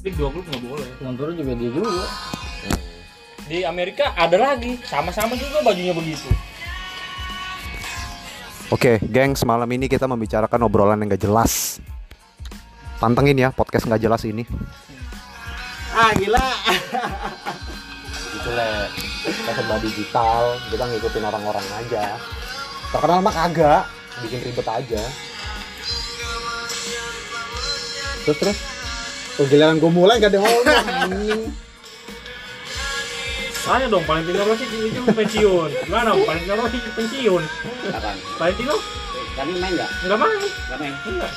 Dua klub nggak boleh. Yang turun juga dia juga. Di Amerika ada lagi, sama-sama juga bajunya begitu. Oke, geng, semalam ini kita membicarakan obrolan yang gak jelas. Pantengin ya podcast nggak jelas ini. Ah gila. Gitu le, kita serba digital, kita ngikutin orang-orang aja. Terkenal mah kagak, bikin ribet aja. Terus terus, giliran gue mulai gak ada ngomong. anjing. Saya dong Valentino Rossi itu pensiun. Gimana? Valentino Rossi pensiun. Kapan? Valentino Kami main nggak? nggak main. Nggak main. Enggak.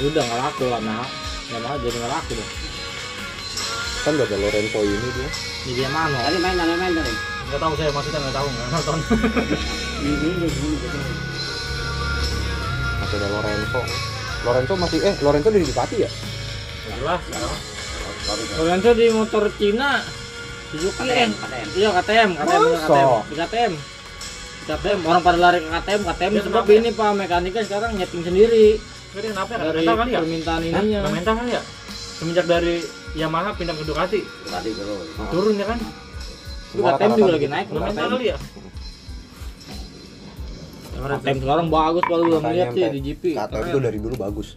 Udah nggak laku lah nah. Nggak mau jadi nggak laku dong. kan gak ada Lorenzo ini dia. Jadi dia mana? Tadi main nggak main tadi? Nggak tahu saya maksudnya nggak tahu nggak nonton. Ini ini ini ini. Masih ada Lorenzo. Lorenzo masih eh Lorenzo di Ducati ya? Baru itu. Lorenzo di motor Cina. Suzuki KTM, eh. KTM. Iya KTM, KTM? KTM, di KTM. Di KTM, orang pada lari ke KTM, KTM Ya, sebab ya? ini pak mekaniknya sekarang nyeting sendiri Jadi kenapa ya? Nggak dari kali ya? permintaan ininya. Mental kali ya? Semenjak dari Yamaha pindah ke Ducati, Tadi dulu. turun ya kan? Itu KTM juga lagi naik. KTM. kali ya? KTM sekarang bagus kalau udah melihat sih di GP. KTM itu dari dulu bagus.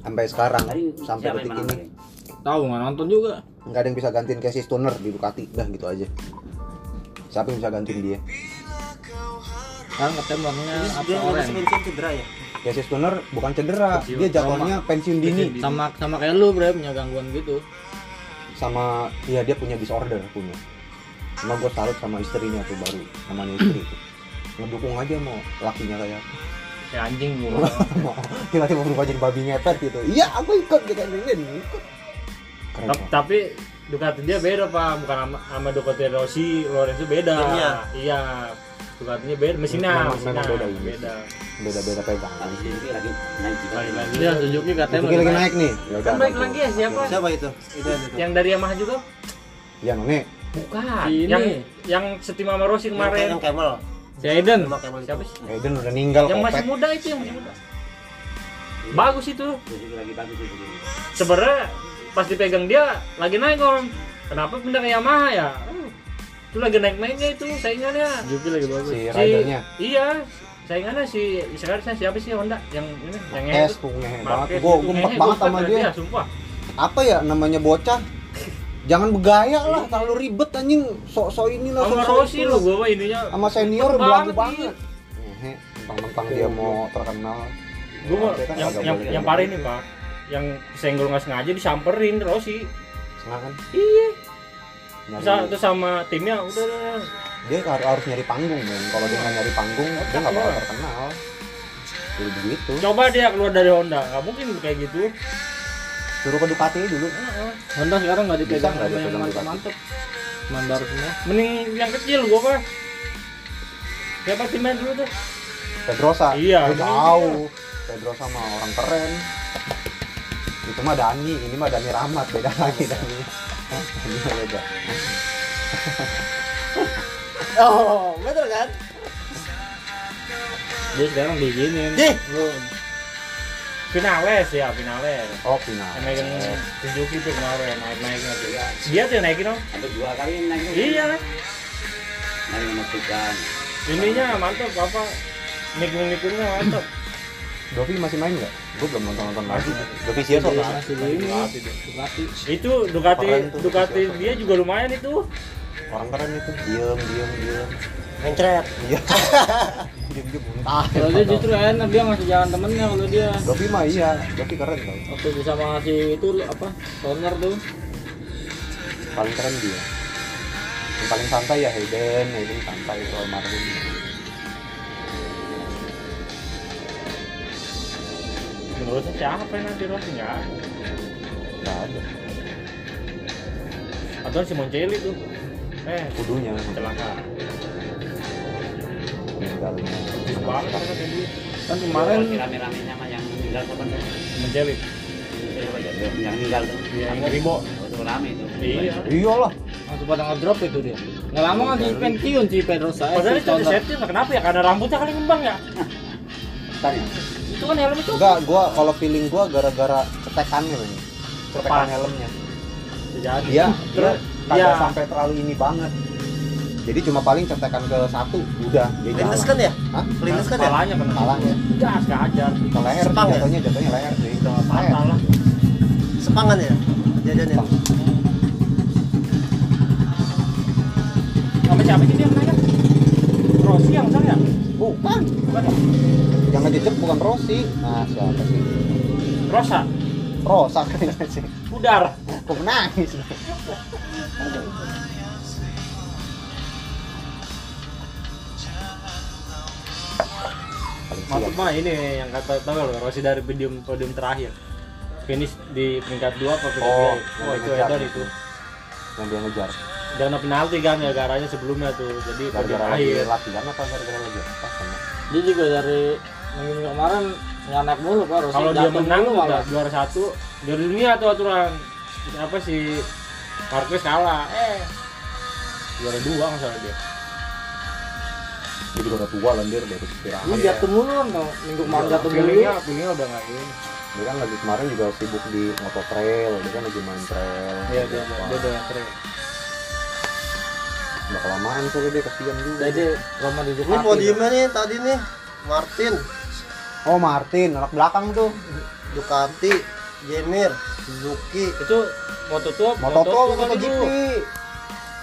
Sampai sekarang, sampai detik ini. Tahu nggak nonton juga. nggak ada yang bisa gantiin Casey Stoner di Ducati dah gitu aja. Siapa yang bisa gantiin dia? Sekarang KTM warnanya apa pensiun cedera ya? Casey Stoner bukan cedera dia jadwalnya pensiun dini. Sama sama kayak lu bre punya gangguan gitu. sama iya dia punya disorder punya. Cuma gue salut sama istrinya tuh baru namanya istri tuh. Ngedukung aja mau lakinya kayak Ya anjing gua. tiba-tiba berubah jadi babi ngepet gitu iya aku ikut gitu ini ikut keren. Tapi Ducati dia beda pak, bukan sama, sama Ducati Rossi, Lorenzo beda. Mesinnya. Iya. Ducatinya beda, mesinnya, Memang- mesinnya memang beda, iya. beda. beda-beda pegang Tadi Suzuki lagi naik juga. Lagi-lagi. Iya Suzuki KTM Suzuki lagi naik nih ya Kan bagus. lagi ya siapa? Siapa itu? Itu yang itu. Yang dari Yamaha juga? ya none Bukan. Ini. Yang yang setim sama Rossi Yang kemarin. Camel. Si Aiden. Siapa sih? Aiden udah ninggal Yang masih muda itu yang masih muda. Bagus itu. Lagi bagus itu. Sebenarnya pas dipegang dia lagi naik om. Kenapa pindah ke Yamaha ya? Itu lagi naik-naiknya itu saingannya. Suzuki lagi bagus. si Si, ridernya iya, saingannya si sekarang saya siapa sih Honda yang ini yang es itu? tuh ngehe Marquez banget gue Ngeheh, banget gua sama empat dia ya, sumpah. apa ya namanya bocah jangan begaya lah terlalu ribet anjing sok-sok ini lah Sama sok-sok Rossi itu gua mah ininya. sama senior belagu banget, banget Ngehe, mentang-mentang dia mau terkenal Gua yang yang yang gitu. parah ini, Pak. Yang senggol nggak sengaja disamperin Rossi. Senang kan Iya. Terus, terus sama timnya udah udah. dia har- harus nyari panggung men kalau dia nggak nyari panggung dia nggak bakal terkenal jadi begitu Coba dia keluar dari Honda, nggak mungkin kayak gitu. Suruh ke Ducati dulu Honda sekarang nggak dipegang sama yang. Cuman baru semua. Mending yang kecil gua Pak. Siapa timnya dulu tuh? Pedrosa Iya, Gua tahu Pedrosa mah orang keren itu mah Dani ini mah Dani Rahmat beda lagi Dani ini mah beda Oh, betul kan? Dia sekarang diginin. Dih. Finales ya, finales. oh final Yang megang Suzuki tuh kemarin naik-naiknya tuh. Dia tuh yang naikin dong. Ada dua kali yang naik. Iya. Naik memastikan. Ininya mantap apa? Mikul-mikulnya mantap. Dovi masih main nggak? Gue belum nonton nonton lagi. Dovi ini. Ducati. itu Ducati. Ducati dia juga lumayan itu. Orang keren itu. Diem, diem, diem. Mencret. Iya. diem, diem muntah. Kalau dia justru enak dia ngasih jalan temennya kalau dia. Dovi mah iya. Dovi keren tau. Waktu dia sama si itu apa? Toner tuh. Paling keren dia. Yang paling santai ya Hayden, Hayden santai kalau Marvin. Menurutnya siapa yang nanti Rossi nggak ada. Nggak ada. Atau si Moncelli tuh. Eh, Kudunya. celaka. Banget kan. Kan kemarin rame-ramenya sama yang meninggal kapan ya? Yang meninggal tuh. Iya, yang Ribo. Itu rame itu. Iya. Iyalah. langsung pada ngedrop itu dia. Nggak lama kan di pensiun si Pedrosa. eh, Padahal itu Toner. disetir kenapa ya? Karena rambutnya kali ngembang ya. Tanya. Itu kan helm itu. Enggak, gua kalau feeling gua gara-gara cetekannya men. Cetekan Pas. helmnya. jadi dia dia Terus, kagak iya. sampai terlalu ini banget jadi cuma paling cetekan ke satu udah dia Lindes kan ya? Hah? Lindes kan ya? kepalanya kena Kepalanya. gas kehajar ke leher Sepang ya? jatuhnya jatuhnya leher sih udah fatal lah Sepangan ya? Jajannya. Sepang. sama siapa sih dia yang nanya Rossi yang saya bukan bukan ya? yang ngejejek bukan Rossi nah siapa sih Rosa Rosa kayaknya sih Udar kok menangis Maksud mah ini yang kata tahu loh Rossi dari podium podium terakhir. Finish di peringkat dua apa peringkat Oh, tiga? oh itu ngejar. Edan itu. itu yang dia ngejar. Jangan penalti kan ya garanya sebelumnya tuh. Jadi podium gara-gara lagi akhir. latihan apa gara-gara lagi? Apa sama? Dia juga dari minggu kemarin nggak naik mulu pak. Rossi kalau dia menang mulu udah juara satu. Juara dunia tuh aturan. Apa sih? Marquez kalah. Eh. Juara dua masalah dia jadi udah tua lendir dari setir Dia jatuh mulu kan tau. Minggu kemarin jatuh mulu. feelingnya feelingnya udah nggak ini dia kan lagi kemarin juga sibuk di moto trail dia kan lagi main trail iya dia dia udah keren udah kelamaan soalnya dia kesian juga Jadi Roma di Ini podiumnya nih tadi nih. Martin, oh Martin anak belakang tuh Ducati, Jemir, Suzuki, itu moto tua moto tua moto GP.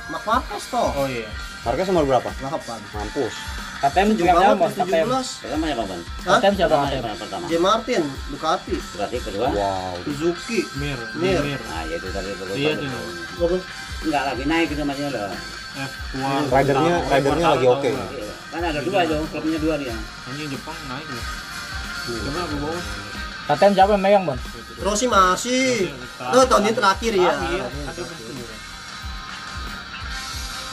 Mark Marquez toh. oh iya harganya nomor berapa Kapan? mampus KTM juga sama. KTM. 17. Pertama ya Bang. Hah? KTM siapa Pertama KTM? ya pertama. J Martin, Ducati, Berarti kedua. wow Suzuki. mir Mir. mir Nah, ya itu tadi. Iya, bagus. tuh. Enggak lagi naik itu namanya loh. F1 Ridernya ridernya lagi oke Iya. Kan ada dua itu, klubnya dua dia. anjing Jepang naik loh coba aku bawa KTM siapa yang megang bang? Rossi masih. Tuh tahun ini terakhir ya.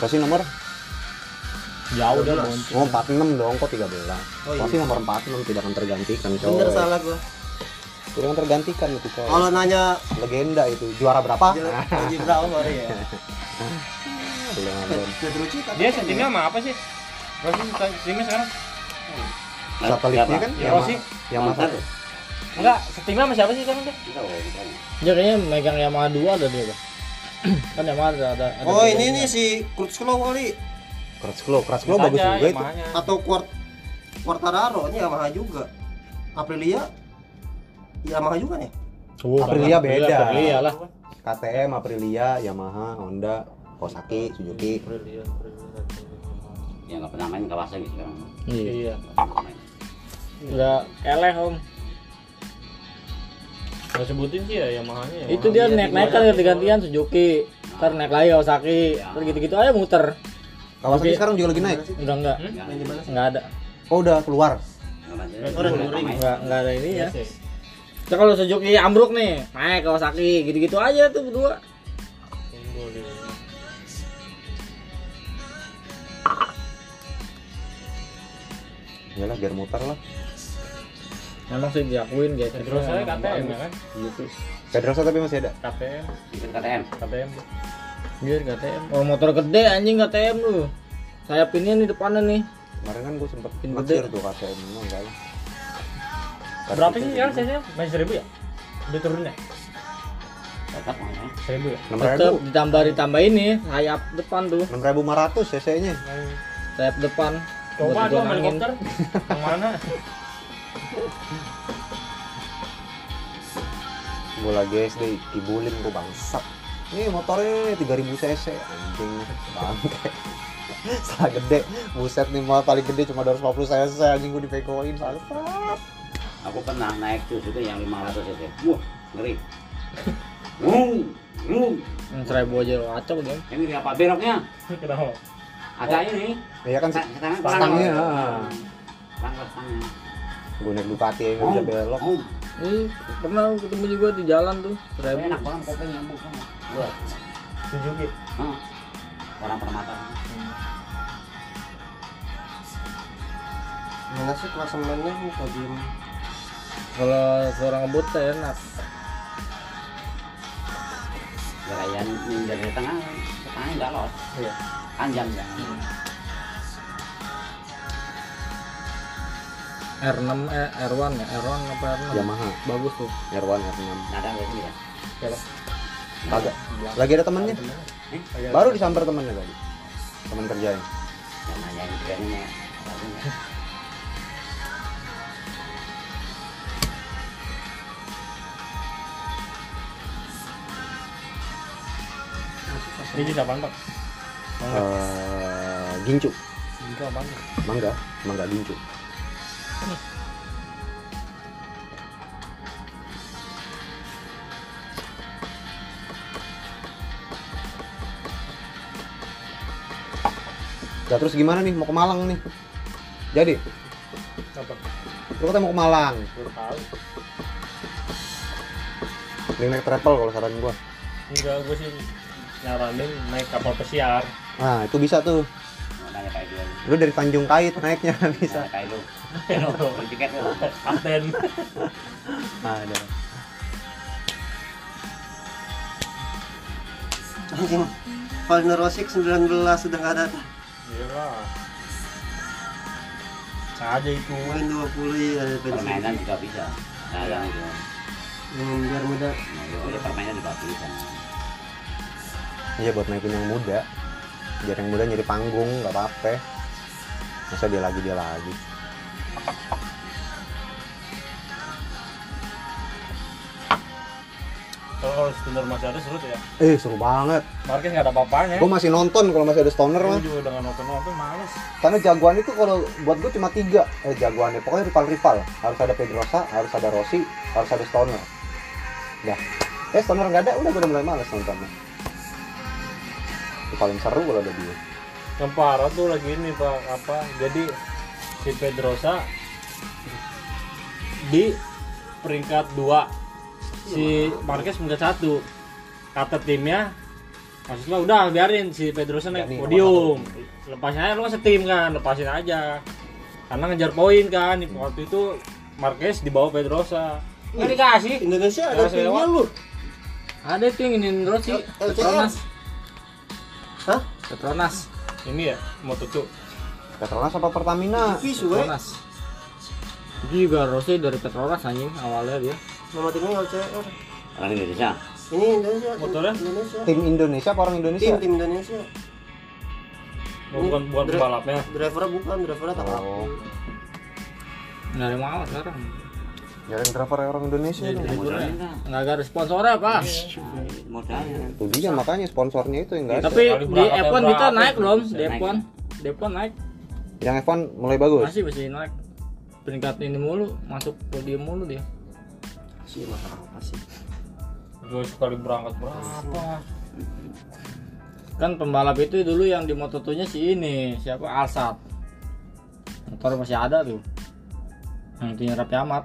kasih nomor Jauh dia 12. bonceng. oh 46 dong kok 13 Oh, iya. pasti nomor 46 tidak akan tergantikan coy Bener salah gua. tidak akan tergantikan itu coy Kalau nanya legenda itu juara berapa Haji Brown sorry ya. kan. dia settingnya sama apa sih Rossi settingnya sekarang satelitnya kan Ya, Rossi. yang masa tuh. enggak settingnya sama siapa sih sekarang dia. Dia kayaknya megang Yamaha 2 ada dia bang. kan Yamaha ada ada. ada Oh ini nih si Cruz Slow kali Crash Glow Crash Glow bagus juga itu atau Quart Quartararo ini Yamaha juga. Aprilia Yamaha juga nih. Oh, Aprilia beda. Aprilia lah. KTM Aprilia Yamaha Honda Kawasaki Suzuki Ya enggak pernah main Kawasaki sekarang. Iya. iya Nggak eleh om. Gak sebutin sih ya Yamahanya Yamaha. Itu dia Iya, naik naik kan ganti-gantian Suzuki. Ntar naik lagi Kawasaki. Terus gitu-gitu aja muter. Kawasaki Oke. sekarang juga lagi naik Enggak enggak. Sih? Enggak ada. oh udah keluar. Enggak enggak ada ini ya. Terus kalau Suzuki ambruk nih, naik Kawasaki gitu-gitu aja tuh berdua. Yalah biar muter lah Emang sih diakuin guys. Terus saya KTM ya kan Pedrosa tapi masih ada KTM KTM. KTM Biar KTM. Oh motor gede anjing KTM lu. Sayap ini nih depannya nih. kemarin kan gue sempet Pin gede. tuh KTM enggak lah berapa sih sekarang saya masih seribu ya udah turun ya Tetap main. ya. seribu ya ribu ditambah ditambah ini sayap depan tuh. enam ribu lima ratus cc nya Sayap depan. coba dong helikopter yang mana gue lagi SD kibulin gue bangsat ini motornya 3000 cc anjing bangke salah gede buset nih mal paling gede cuma 250 cc anjing gue dipegoin bangsat Aku pernah naik tuh juga yang 500 cc. Wah, ngeri. Wung, wung. Yang seribu aja kacau dong. Ini apa beloknya? kenapa Ada ini. ya kan stangnya Stang stangnya. gue naik Ducati yang nggak bisa belok Oh, Ih, pernah ketemu juga di jalan tuh. Seribu. enak banget kopinya nyambung sama. Wah, Suzuki ah. Orang permata. Mana sih klasemennya nih podium? Kalau seorang ngebut teh enak. Gerayan ninja di tengah, tengah enggak los. Iya. Panjang ya. R6 eh R1 ya, R1 apa R6? Yamaha Bagus tuh. R1 R6 Nada gitu ya. siapa Kagak. Lagi ada temennya. Baru disamper temennya tadi. Teman kerjanya. yang nanyain kayaknya lagi nggak? Ini jenis apaan pak? Eh, gincu. Apaan? Pak? Mangga, mangga gincu. Ya terus gimana nih mau ke Malang nih? Jadi, Apa? lu katanya mau ke Malang. Mending naik travel kalau saran gua. Enggak, gue sih nyaranin naik kapal pesiar. Nah, itu bisa tuh. Mau nanya kayak dia Lu dari Tanjung Kait naiknya bisa. nanya kayak lu beli tiket lu Kapten. Nah, ada. Anjing. Valentino Rossi 19 sudah nggak ada. Iya lah. Saja itu. Main 20 ya ada pensiun. permainan juga bisa nah yang itu Hmm, biar muda. nah, itu permainan juga bisa Iya buat naikin yang muda. Biar yang muda nyari panggung nggak apa-apa. Masa dia lagi dia lagi. Kalau sebentar masih ada seru tuh ya. Eh seru banget. Marquez nggak ada apa-apanya. Gue masih nonton kalau masih ada stoner mah. Juga udah nggak nonton-nonton males. Karena jagoan itu kalau buat gue cuma tiga. Eh jagoannya pokoknya rival-rival. Harus ada Pedrosa, harus ada Rossi, harus ada stoner. Dah. Eh stoner nggak ada, udah gue udah mulai males nontonnya. Itu paling seru kalau ada dia. Yang parah tuh lagi ini pak apa? Jadi si Pedrosa di peringkat 2 si Marquez peringkat satu kata timnya maksudnya udah biarin si Pedrosa naik Jadi, podium lepasin aja lu kan setim kan lepasin aja karena ngejar poin kan waktu itu Marquez di bawah Pedrosa nggak dikasih Indonesia ada timnya lu. Ada tuh yang ini Rossi. Petronas. Hah? Petronas. ini ya Moto2 Petronas apa Pertamina? Petronas. Itu juga Rossi dari Petronas anjing awalnya dia. Nama timnya LCR. orang Indonesia Ini Indonesia. Motornya? Indonesia. Tim Indonesia apa orang Indonesia? Tim tim Indonesia. bukan bukan Dra- pembalapnya Drivernya bukan, drivernya tak Oh. Ada malah sekarang. Jalan driver orang Indonesia Iya, iya. enggak Nggak ada sponsornya pak. Nah, modalnya Itu dia makanya sponsornya itu yang enggak ada. Tapi di F1 kita naik belum? Di naik F1, di F1 naik. Yang F1 mulai bagus. Masih masih naik. Peringkat ini mulu, masuk podium mulu dia. Sih masalah apa sih? gue sekali berangkat berapa Kan pembalap itu dulu yang di Moto2 nya si ini, siapa? Alsat. Motor masih ada tuh. Yang itu Raffi Ahmad.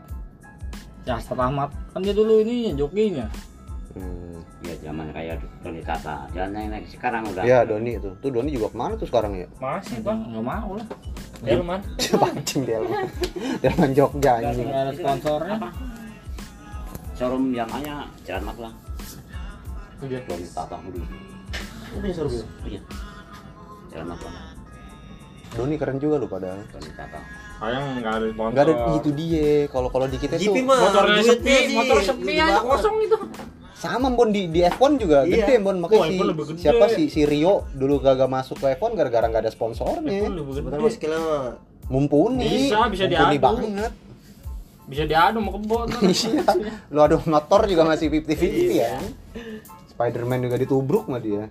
Si Alsat Ahmad. Kan dia dulu ini jokinya. Hmm. ya zaman kayak Doni Tata jangan naik naik sekarang udah Ya Doni itu. Tuh Doni juga ke mana tuh sekarang ya? masih bang Nggak mau lah. Delman Pancing dia. Delman Jogja anjing. Ada sponsornya. apa showroom yang hanya jalan Magelang iya Doni Tata dulu Ini suruh gue. iya jalan Magelang Doni keren juga lu padahal. Doni Tata sayang nggak ada sponsor Enggak ada itu dia. Kalau kalau di kita tuh motornya sepi motor sepi aja kosong itu sama Bon di di F1 juga Iya. gede Bon makanya Wah, si F1 lebih gede. siapa si si Rio dulu gagak masuk ke F1 gara-gara nggak ada sponsornya. Sebenarnya skillnya Mumpuni. Bisa, bisa Mumpuni diadu. banget. Bisa diadu mau kebon Iya. Lu adu motor juga masih 50-50 ya. Spider-Man juga ditubruk sama dia.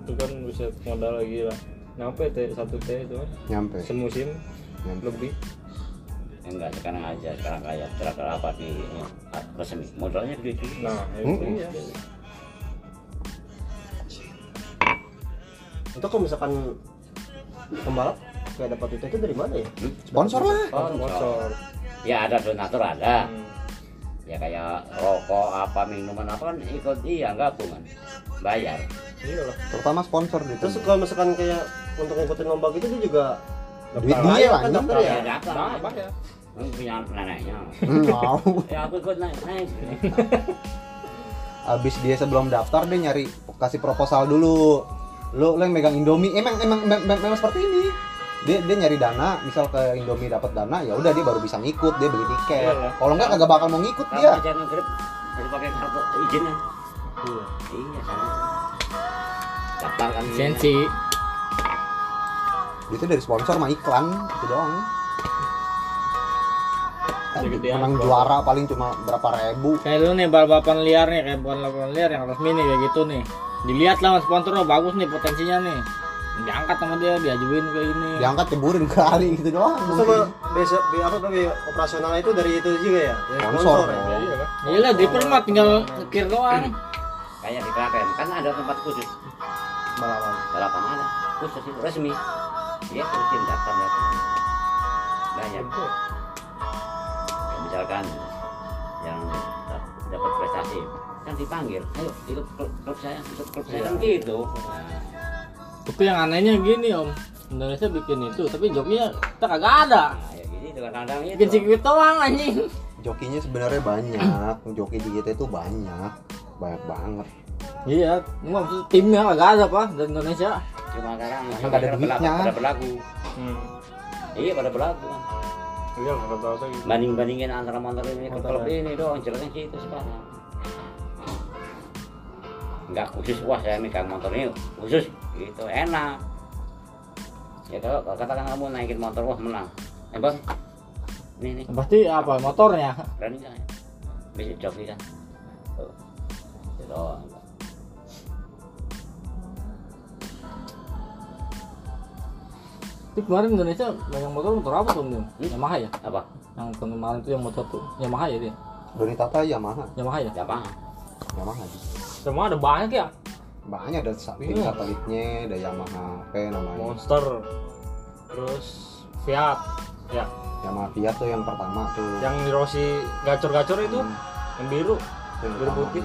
itu kan bisa modal lagi lah nyampe t satu t itu kan Nyampe. semusim Nyampe. lebih Ya, enggak sekarang aja sekarang kayak terakhir apa di resmi modalnya gede juga nah itu Hmm. iya itu kalau misalkan pembalap kayak dapat itu itu dari mana ya? Sponsor lah. sponsor ya ada donatur ada Hmm. ya kayak rokok apa minuman apa kan ikut iya gabungan bayar iya lah Terutama sponsor gitu. Terus kalau misalkan kayak untuk ngikutin lomba gitu dia juga duit dia lah kan daftar ya? ya dapat nah apa ya punya neneknya Hmm, Mau. ya aku ikut naik naik Abis dia sebelum daftar dia nyari kasih proposal dulu. Lu lu yang megang Indomie. Emang emang emang, emang, emang seperti ini. Dia dia nyari dana misal ke Indomie dapat dana ya udah dia baru bisa ngikut dia beli tiket Iya. kalau enggak kagak bakal mau ngikut dia ngegrip harus pakai kartu izinnya. Iya. Iya sama. Daftar kan. lisensi itu dari sponsor sama iklan itu doang menang juara paling cuma berapa ribu kayak lu nih balapan liar nih kayak bukan balapan liar yang resmi nih kayak gitu nih dilihat lah sponsor oh, bagus nih potensinya nih diangkat sama dia diajuin ke ini diangkat ceburin kali gitu doang sama biasa bi- apa biaya operasional itu dari itu juga ya? Dari Sponsor, ya? ya. Iya lah. iya lah dripper mah tinggal ngekir doang Kayak di Klaten kan ada tempat khusus Balapan. balapan ada khusus itu resmi. Dia terusin daftar daftar. Banyak. Ya, misalkan yang dap- dapat prestasi kan dipanggil ayo ikut klub, saya ikut klub saya kan gitu nah, tapi yang anehnya gini om. Indonesia bikin itu tapi jokinya kita kagak ada. Nah ya gini dengan kadang itu. Bikin sirkuit doang anjing. Jokinya sebenarnya banyak. Joki di kita itu banyak. Banyak banget. Iya ini mah maksudnya timnya kagak ada pak dari Indonesia. Cuma sekarang Karena cuma nggak ada duitnya. pada berlaku. Hmm. iya pada berlaku. Iya banding bandingin antara motor ini ke klub ini doang jeleknya sih itu sekarang nggak khusus wah saya megang motor ini khusus gitu enak. Ya kalau kalau katakan kamu naikin motor wah menang. Eh bang ini nih pasti apa motornya? Berani ya? bisa joki kan? Tuh. Itu doang tapi kemarin Indonesia megang motor motor apa tuh Dim? Hmm? Yamaha ya? Apa? Yang kemarin tuh yang motor tuh. Yamaha ya dia? Doni Tata Yamaha. Yamaha ya? Siapa Yamaha Semua ada banyak ya. banyak ada tim Iya. satelitnya ada Yamaha apa ya namanya Monster. Terus Fiat. Ya, Yamaha Fiat tuh yang pertama tuh yang Rossi gacor-gacor itu, Hmm, yang biru. yang biru putih.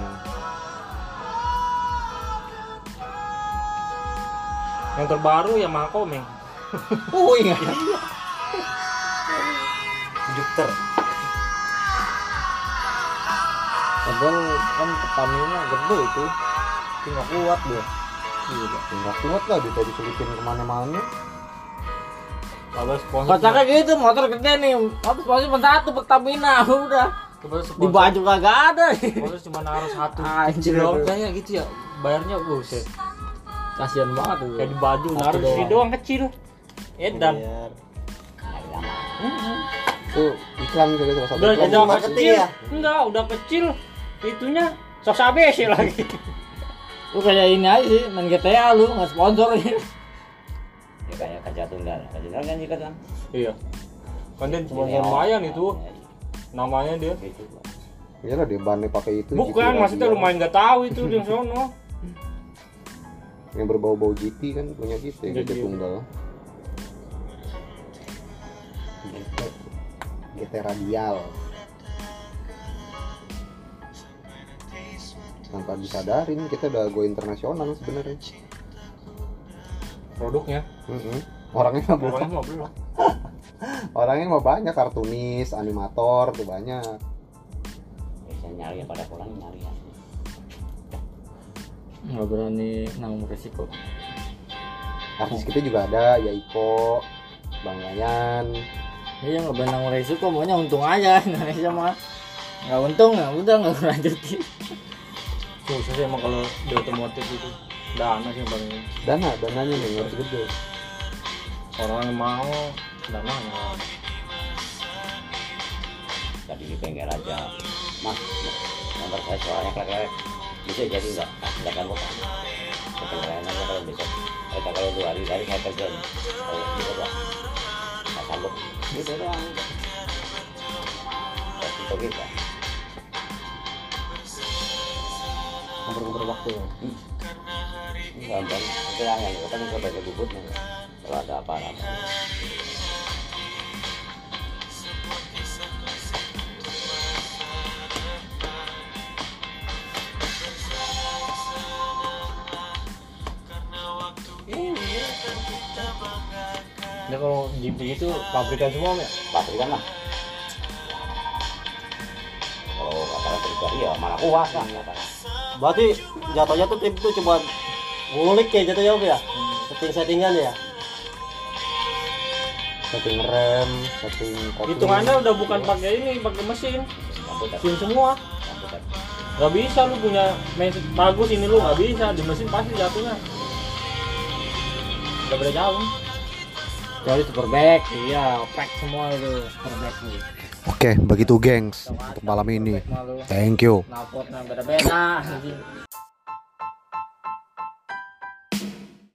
Yang terbaru Yamaha Komeng. oh iya Jupiter. Padahal kan Pertamina gede itu tapi nggak kuat dia Gila. nggak kuat lah dia tadi selipin ke mana-mana Kalau sponsor Kocaknya gitu motor gede nih apa sponsor cuma satu Pertamina udah di baju kagak ada sponsor cuma naruh satu Anjir, kayak gitu ya. Bayarnya buset. kasihan banget tuh Kayak di baju naruh di sini doang. kecil. Edan. Biar. tuh iklan gitu salah satu Udah udah marketing kecil. ya? Enggak, udah kecil. Itunya sos ABC lagi. lu kayak ini aja sih main GTA lu nggak sponsor ya kayak kaca tunggal kaca tunggal kan juga kan iya. Kan dia cuma lumayan itu namanya dia. gitu Iya lah dia bannya pakai itu Bukan, GT maksudnya lumayan nggak tahu itu di sono. yang berbau-bau GT kan punya GT Iya, GT iya. tunggal GT radial tanpa disadarin kita udah go internasional sebenarnya. Produknya. Mm-mm. orangnya mah belum Orangnya mah belum. orangnya mah banyak kartunis animator tuh banyak. Biasanya nyari ya pada pulang nyari ya. Nggak berani nanggung resiko. Artis kita juga ada Yaiko Bang Yayan iya nggak berani nanggung resiko maunya untung aja. Indonesia mah. Nggak untung ya udah nggak lanjutin Susah sih emang kalau di otomotif itu. Dana sih yang paling dana dananya nih harus gede. Orang yang mau dananya. tadi di bengkel aja. Mas motor saya suaranya klek-klek bisa jadi enggak nah, silakan kok ke bengkelan aja kalau besok eh kalau dua hari dari saya kerja kalau bisa pak. Nggak sanggup. Gitu doang. Itu kita Ngobrol-ngobrol waktu. gampang. Itu yang yang kan bisa baca bubutnya kalau ada apa-apa. Dia kalau Jeep itu pabrikan semua ya. pabrikan lah. Kalau katakan pribadi ya mana kuat kan katakan Berarti jatuhnya tuh tim tuh coba ngulik ya jatuhnya Om, ya. Setting settingan ya. setting rem setting kopling hitungannya udah bukan pakai ini pakai mesin mesin semua nggak bisa lu punya mesin bagus ini lu nggak bisa di mesin pasti jatuhnya udah beda jauh Kecuali superback, iya, pack semua itu superback tuh. Oke begitu gengs untuk malam ini thank you.